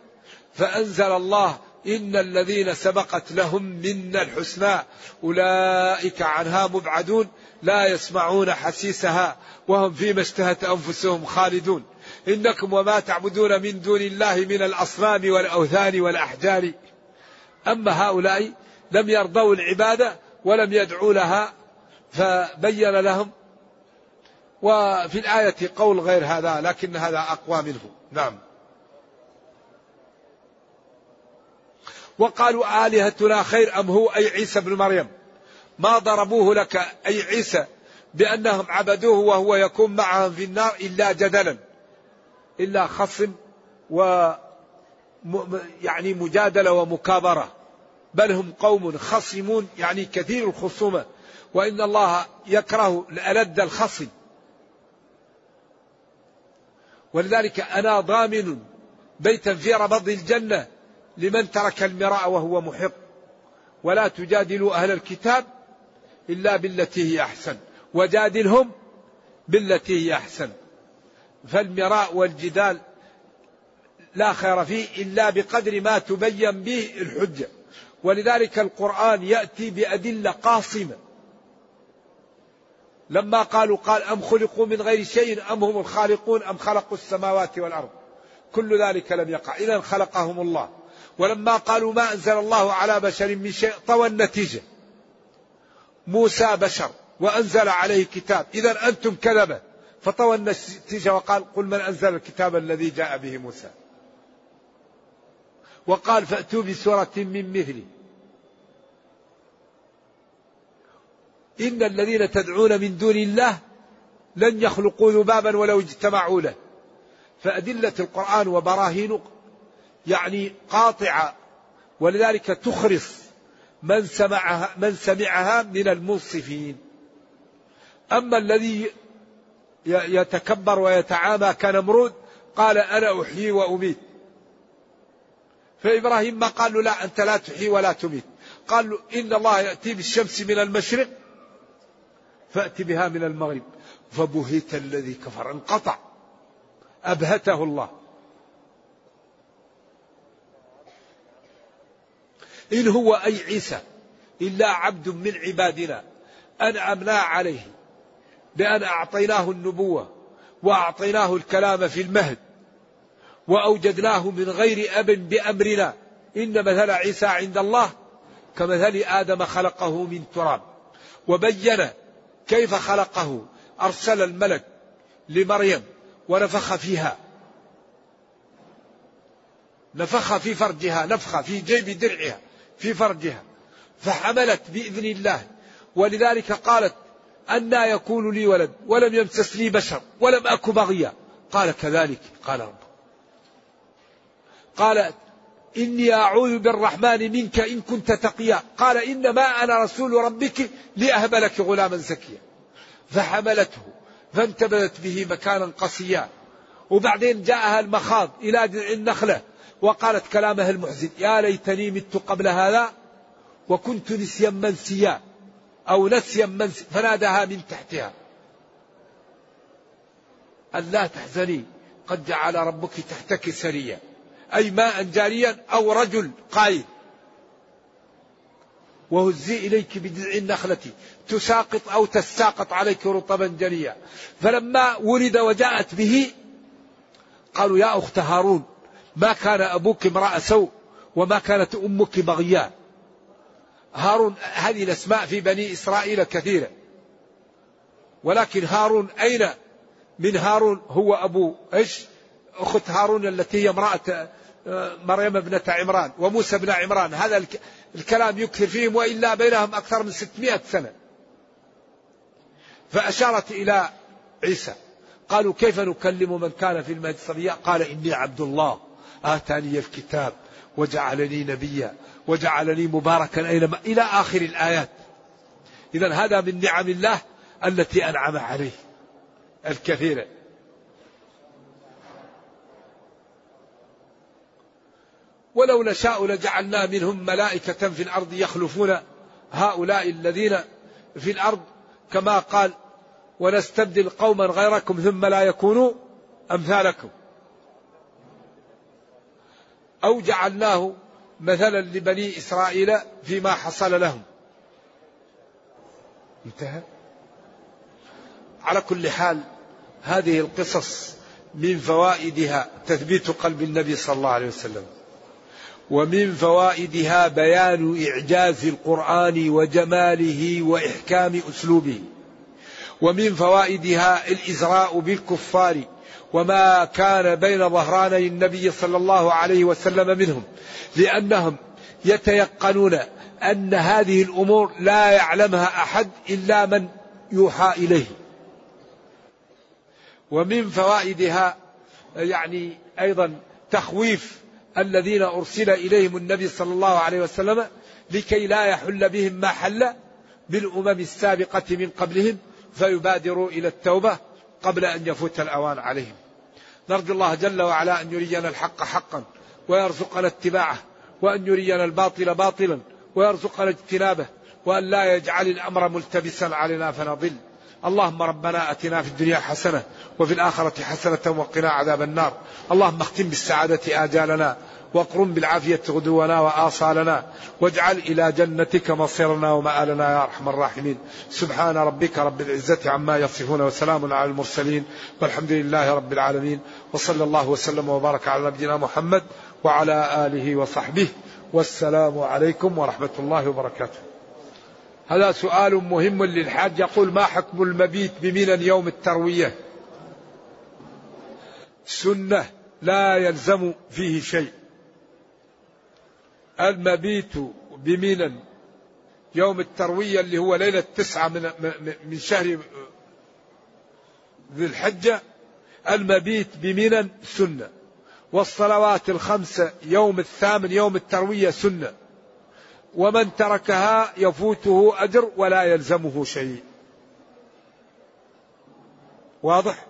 فأنزل الله إن الذين سبقت لهم منا الحسنى أولئك عنها مبعدون لا يسمعون حسيسها وهم فيما اشتهت أنفسهم خالدون. إنكم وما تعبدون من دون الله من الأصنام والأوثان والأحجار. أما هؤلاء لم يرضوا العبادة ولم يدعوا لها فبين لهم. وفي الآية قول غير هذا لكن هذا أقوى منه. نعم. وقالوا آلهتنا خير أم هو؟ أي عيسى بن مريم. ما ضربوه لك أي عيسى بأنهم عبدوه وهو يكون معهم في النار إلا جدلا إلا خصم و يعني مجادلة ومكابرة. بل هم قوم خصمون يعني كثير الخصومة. وإن الله يكره ألد الخصم. ولذلك أنا ضامن بيتا في ربض الجنة لمن ترك المراء وهو محق. ولا تجادلوا أهل الكتاب إلا بالتي هي أحسن. وجادلهم بالتي هي أحسن. فالمراء والجدال لا خير فيه إلا بقدر ما تبين به الحجة. ولذلك القرآن يأتي بأدلة قاصمة. لما قالوا قال أم خلقوا من غير شيء أم هم الخالقون أم خلقوا السماوات والأرض؟ كل ذلك لم يقع. إذا خلقهم الله. ولما قالوا ما أنزل الله على بشر من شيء طوى النتيجة. موسى بشر وأنزل عليه كتاب إذا أنتم كذبة. فطوى النتيجة وقال قل من أنزل الكتاب الذي جاء به موسى. وقال فأتوا بسورة من مثله إن الذين تدعون من دون الله لن يخلقوا ذبابا ولو اجتمعوا له. فأدلة القرآن وبراهين يعني قاطعة. ولذلك تخرص من سمعها من سمعها من المنصفين. أما الذي يتكبر ويتعامى كنمرود قال أنا أحيي وأميت. فإبراهيم ما قال له لا أنت لا تحيي ولا تميت. قال له إن الله يأتي بالشمس من المشرق فأت بها من المغرب. فبهت الذي كفر انقطع. أبهته الله. إن هو أي عيسى إلا عبد من عبادنا أنعمنا عليه بأن أعطيناه النبوة وأعطيناه الكلام في المهد وأوجدناه من غير أب بأمرنا. إن مثل عيسى عند الله كمثل آدم خلقه من تراب. وبين كيف خلقه أرسل الملك لمريم ونفخ فيها. نفخ في فرجها نفخ في جيب درعها. في فرجها فحملت بإذن الله. ولذلك قالت أنا يكون لي ولد ولم يمسس لي بشر ولم أك بغيا. قال كذلك. قال رب قالت إني أعوذ بالرحمن منك إن كنت تقيا. قال إنما أنا رسول ربك لأهب لك غلاما زكيا. فحملته فانتبذت به مكانا قصيا. وبعدين جاءها المخاض إلى النخلة. وقالت كلامها المحزن يا ليتني مت قبل هذا وكنت نسيا منسيا أو نسيا منسيا فناداها من تحتها. أن لا تحزني قد جعل ربك تحتك سريا. أي ماء جاريا أو رجل قائد وهزي إليك بجذع النخلة. تساقط أو تساقط عليك رطبا جنيا. فلما ولد وجاءت به قالوا يا أخت هارون ما كان أبوك امرأة سوء وما كانت أمك بغيا هارون هذه الأسماء في بني إسرائيل كثيرة. ولكن هارون أين؟ من هارون هو أبو إيش؟ أخت هارون التي هي امرأة آه، مريم ابنة عمران وموسى بن عمران. هذا الكلام يكثر فيهم وإلا بينهم أكثر من 600 سنة. فأشارت إلى عيسى. قالوا كيف نكلم من كان في المهد قال إني عبد الله. آتاني الكتاب وجعلني نبيا وجعلني مباركا أينما إلى آخر الآيات. إذا هذا من نعم الله التي أنعم عليه الكثيرة ولو نشاء لجعلنا منهم ملائكة في الأرض يخلفون هؤلاء الذين في الأرض كما قال ونستبدل قوما غيركم ثم لا يكونوا أمثالكم. أو جعلناه مثلا لبني إسرائيل فيما حصل لهم. انتهى. على كل حال هذه القصص من فوائدها تثبيت قلب النبي صلى الله عليه وسلم ومن فوائدها بيان إعجاز القرآن وجماله وإحكام أسلوبه ومن فوائدها الإزراء بالكفار وما كان بين ظهراني النبي صلى الله عليه وسلم منهم لأنهم يتيقنون أن هذه الأمور لا يعلمها أحد إلا من يوحى إليه. ومن فوائدها يعني أيضا تخويف الذين أرسل إليهم النبي صلى الله عليه وسلم لكي لا يحل بهم ما حل بالأمم السابقة من قبلهم فيبادروا إلى التوبة قبل أن يفوت الأوان عليهم. نرجو الله جل وعلا أن يرينا الحق حقا ويرزقنا اتباعه وأن يرينا الباطل باطلا ويرزقنا اجتنابه وأن لا يجعل الأمر ملتبسا علينا فنضل. اللهم ربنا آتنا في الدنيا حسنة وفي الآخرة حسنة وقنا عذاب النار. اللهم اختم بالسعادة آجالنا واقرم بالعافية غدونا واصالنا واجعل إلى جنتك مصيرنا ومآلنا يا أرحم الراحمين. سبحان ربك رب العزة عما يصفون وسلام على المرسلين. والحمد لله رب العالمين. وصلى الله وسلم وبارك على نبينا محمد وعلى آله وصحبه. والسلام عليكم ورحمة الله وبركاته. هذا سؤال مهم للحاج. يقول ما حكم المبيت بمنى يوم التروية؟ سنة لا يلزم فيه شيء. المبيت بمنى يوم التروية اللي هو ليلة تسعة من, من شهر ذي الحجة المبيت بمنى سنة والصلوات الخمسة يوم الثامن يوم التروية سنة. ومن تركها يفوته أجر ولا يلزمه شيء. واضح؟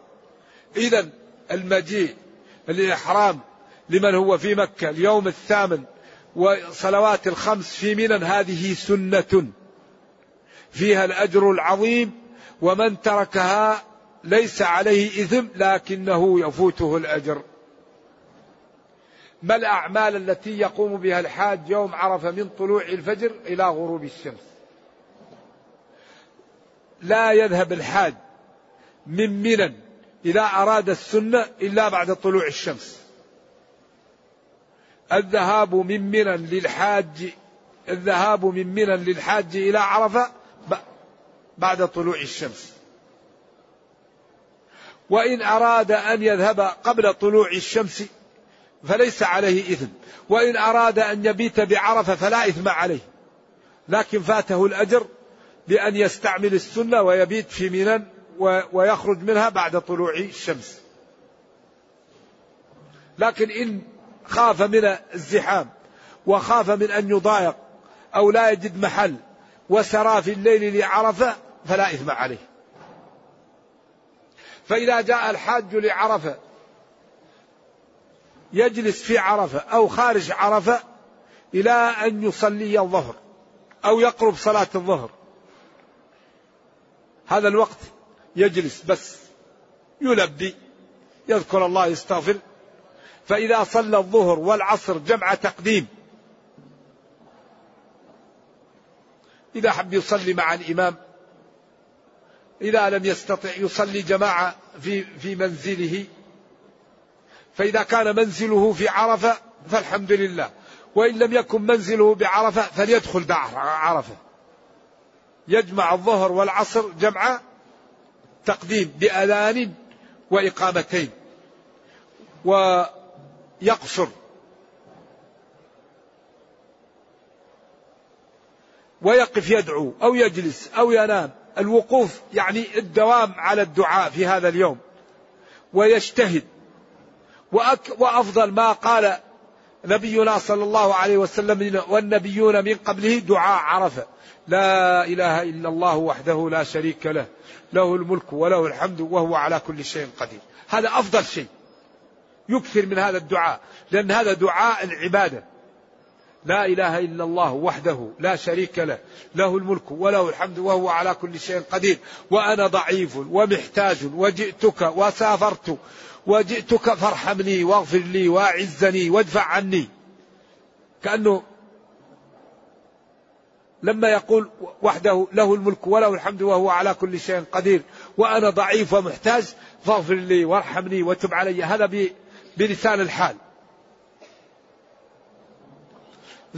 إذا المجيء الإحرام لمن هو في مكة اليوم الثامن وصلوات الخمس في منى هذه سنة. فيها الأجر العظيم ومن تركها ليس عليه إثم لكنه يفوته الأجر. ما الأعمال التي يقوم بها الحاج يوم عرفة من طلوع الفجر إلى غروب الشمس؟ لا يذهب الحاج من منى إذا أراد السنة إلا بعد طلوع الشمس. الذهاب من منى للحاج الذهاب من منى للحاج إلى عرفة بعد طلوع الشمس. وإن أراد أن يذهب قبل طلوع الشمس فليس عليه إثم. وإن أراد أن يبيت بعرفة فلا إثم عليه. لكن فاته الأجر بأن يستعمل السنة ويبيت في منى ويخرج منها بعد طلوع الشمس. لكن إن خاف من الزحام وخاف من أن يضايق أو لا يجد محل وسرى في الليل لعرفة فلا إثم عليه. فإذا جاء الحاج لعرفة يجلس في عرفة أو خارج عرفة إلى أن يصلي الظهر أو يقرب صلاة الظهر. هذا الوقت يجلس بس يلبي يذكر الله يستغفر فإذا صلى الظهر والعصر جمع تقديم. إذا حب يصلي مع الإمام إذا لم يستطع يصلي جماعة في في منزله. فإذا كان منزله في عرفة فالحمد لله وإن لم يكن منزله بعرفة فليدخل عرفة. يجمع الظهر والعصر جمع تقديم بأذان وإقامتين. ويقصر ويقف يدعو أو يجلس أو ينام. الوقوف يعني الدوام على الدعاء في هذا اليوم. ويجتهد. وأك وأفضل ما قال نبينا صلى الله عليه وسلم والنبيون من قبله دعاء عرفة. لا إله إلا الله وحده لا شريك له. له الملك وله الحمد وهو على كل شيء قدير. هذا أفضل شيء. يكثر من هذا الدعاء لأن هذا دعاء العبادة. لا إله إلا الله وحده لا شريك له له الملك وله الحمد وهو على كل شيء قدير. وأنا ضعيف ومحتاج وجئتك وسافرت وجئتك فارحمني واغفر لي وأعزني وادفع عني. كأنه لما يقول وحده له الملك وله الحمد وهو على كل شيء قدير. وأنا ضعيف ومحتاج فاغفر لي وارحمني وتب علي. هذا بلسان الحال.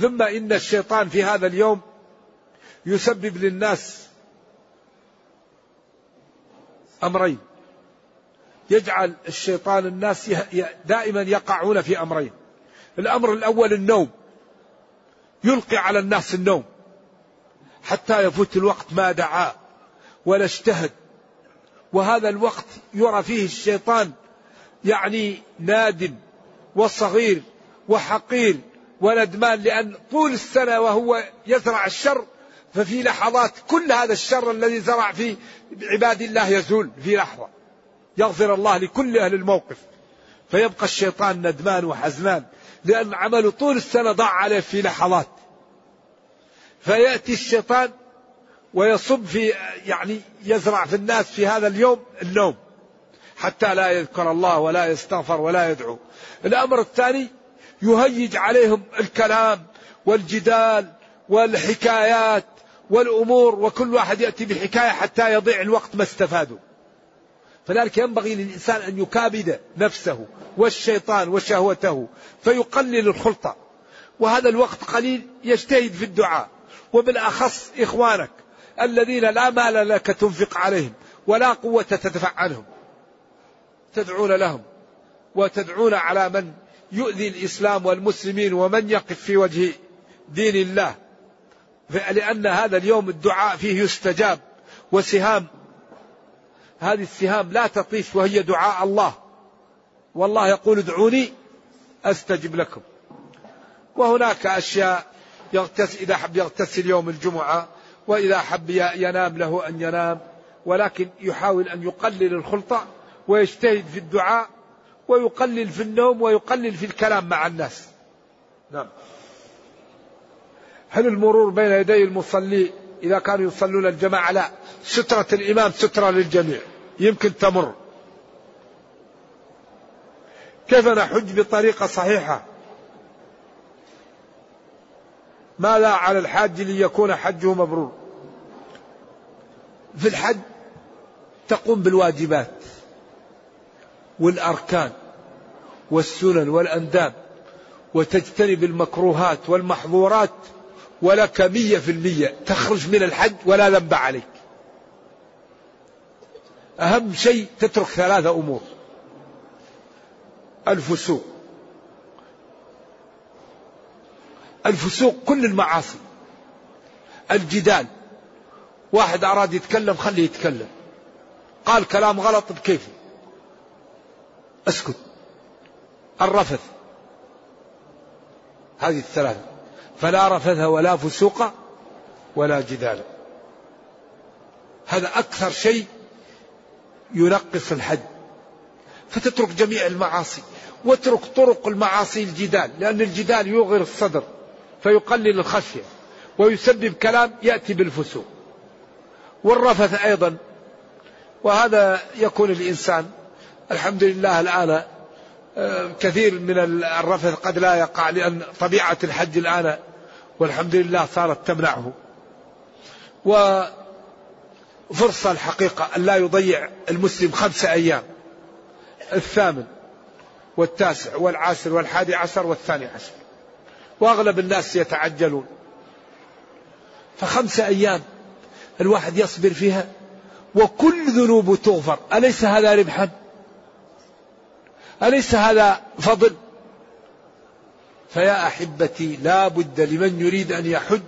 ثم إن الشيطان في هذا اليوم يسبب للناس أمرين. يجعل الشيطان الناس دائما يقعون في أمرين. الأمر الأول النوم. يلقي على الناس النوم. حتى يفوت الوقت ما دعا ولا اجتهد. وهذا الوقت يرى فيه الشيطان يعني نادم وصغير وحقير وندمان لأن طول السنة وهو يزرع الشر ففي لحظات كل هذا الشر الذي زرع في عباد الله يزول في لحظة. يغفر الله لكل أهل الموقف. فيبقى الشيطان ندمان وحزنان لأن عمله طول السنة ضاع عليه في لحظات. فيأتي الشيطان ويصب في يعني يزرع في الناس في هذا اليوم النوم. حتى لا يذكر الله ولا يستغفر ولا يدعو. الأمر الثاني يهيج عليهم الكلام والجدال والحكايات والأمور وكل واحد يأتي بحكاية حتى يضيع الوقت ما استفادوا. فذلك ينبغي للإنسان أن يكابد نفسه والشيطان وشهوته فيقلل الخلطة وهذا الوقت قليل يجتهد في الدعاء. وبالأخص إخوانك الذين لا مال لك تنفق عليهم ولا قوة تدفع عنهم. تدعون لهم وتدعون على من يؤذي الإسلام والمسلمين ومن يقف في وجه دين الله. لأن هذا اليوم الدعاء فيه يستجاب وسهام. هذه السهام لا تطيش وهي دعاء الله. والله يقول ادعوني أستجب لكم. وهناك أشياء يغتسل إذا حب يغتسل يوم الجمعة وإذا حب ينام له أن ينام. ولكن يحاول أن يقلل الخلطة ويجتهد في الدعاء ويقلل في النوم ويقلل في الكلام مع الناس. نعم. هل المرور بين يدي المصلي إذا كانوا يصلون الجماعة؟ لا. سترة الإمام سترة للجميع. يمكن تمر. كيف نحج بطريقة صحيحة؟ ماذا على الحاج ليكون حجه مبرور. في الحج تقوم بالواجبات. والأركان والسنن والأنداب وتجتنب المكروهات والمحظورات ولك مية في المية تخرج من الحج ولا ذنب عليك. أهم شيء تترك ثلاثة أمور. الفسوق. الفسوق كل المعاصي. الجدال. واحد أراد يتكلم خليه يتكلم. قال كلام غلط بكيفه. اسكت. الرفث. هذه الثلاثة. فلا رفث ولا فسوق ولا جدال. هذا أكثر شيء ينقص الحج فتترك جميع المعاصي واترك طرق المعاصي الجدال لأن الجدال يغر الصدر فيقلل الخشية ويسبب كلام يأتي بالفسوق. والرفث أيضا. وهذا يكون الإنسان الحمد لله الآن آه، كثير من الرفث قد لا يقع لأن طبيعة الحج الآن والحمد لله صارت تمنعه. وفرصة الحقيقة أن لا يضيع المسلم خمسة أيام الثامن والتاسع والعاشر والحادي عشر والثاني عشر. وأغلب الناس يتعجلون. فخمسة أيام الواحد يصبر فيها وكل ذنوب تغفر. أليس هذا ربحا؟ أليس هذا فضل؟ فيا أحبتي لا بد لمن يريد أن يحج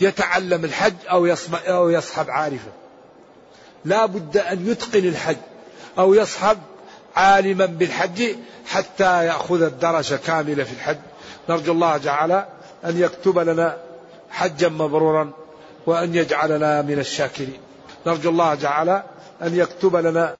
يتعلم الحج أو, أو يصحب عارفا لا بد أن يتقن الحج أو يصحب عالما بالحج حتى يأخذ الدرجة كاملة في الحج. نرجو الله تعالى أن يكتب لنا حجا مبرورا وأن يجعلنا من الشاكرين. نرجو الله تعالى أن يكتب لنا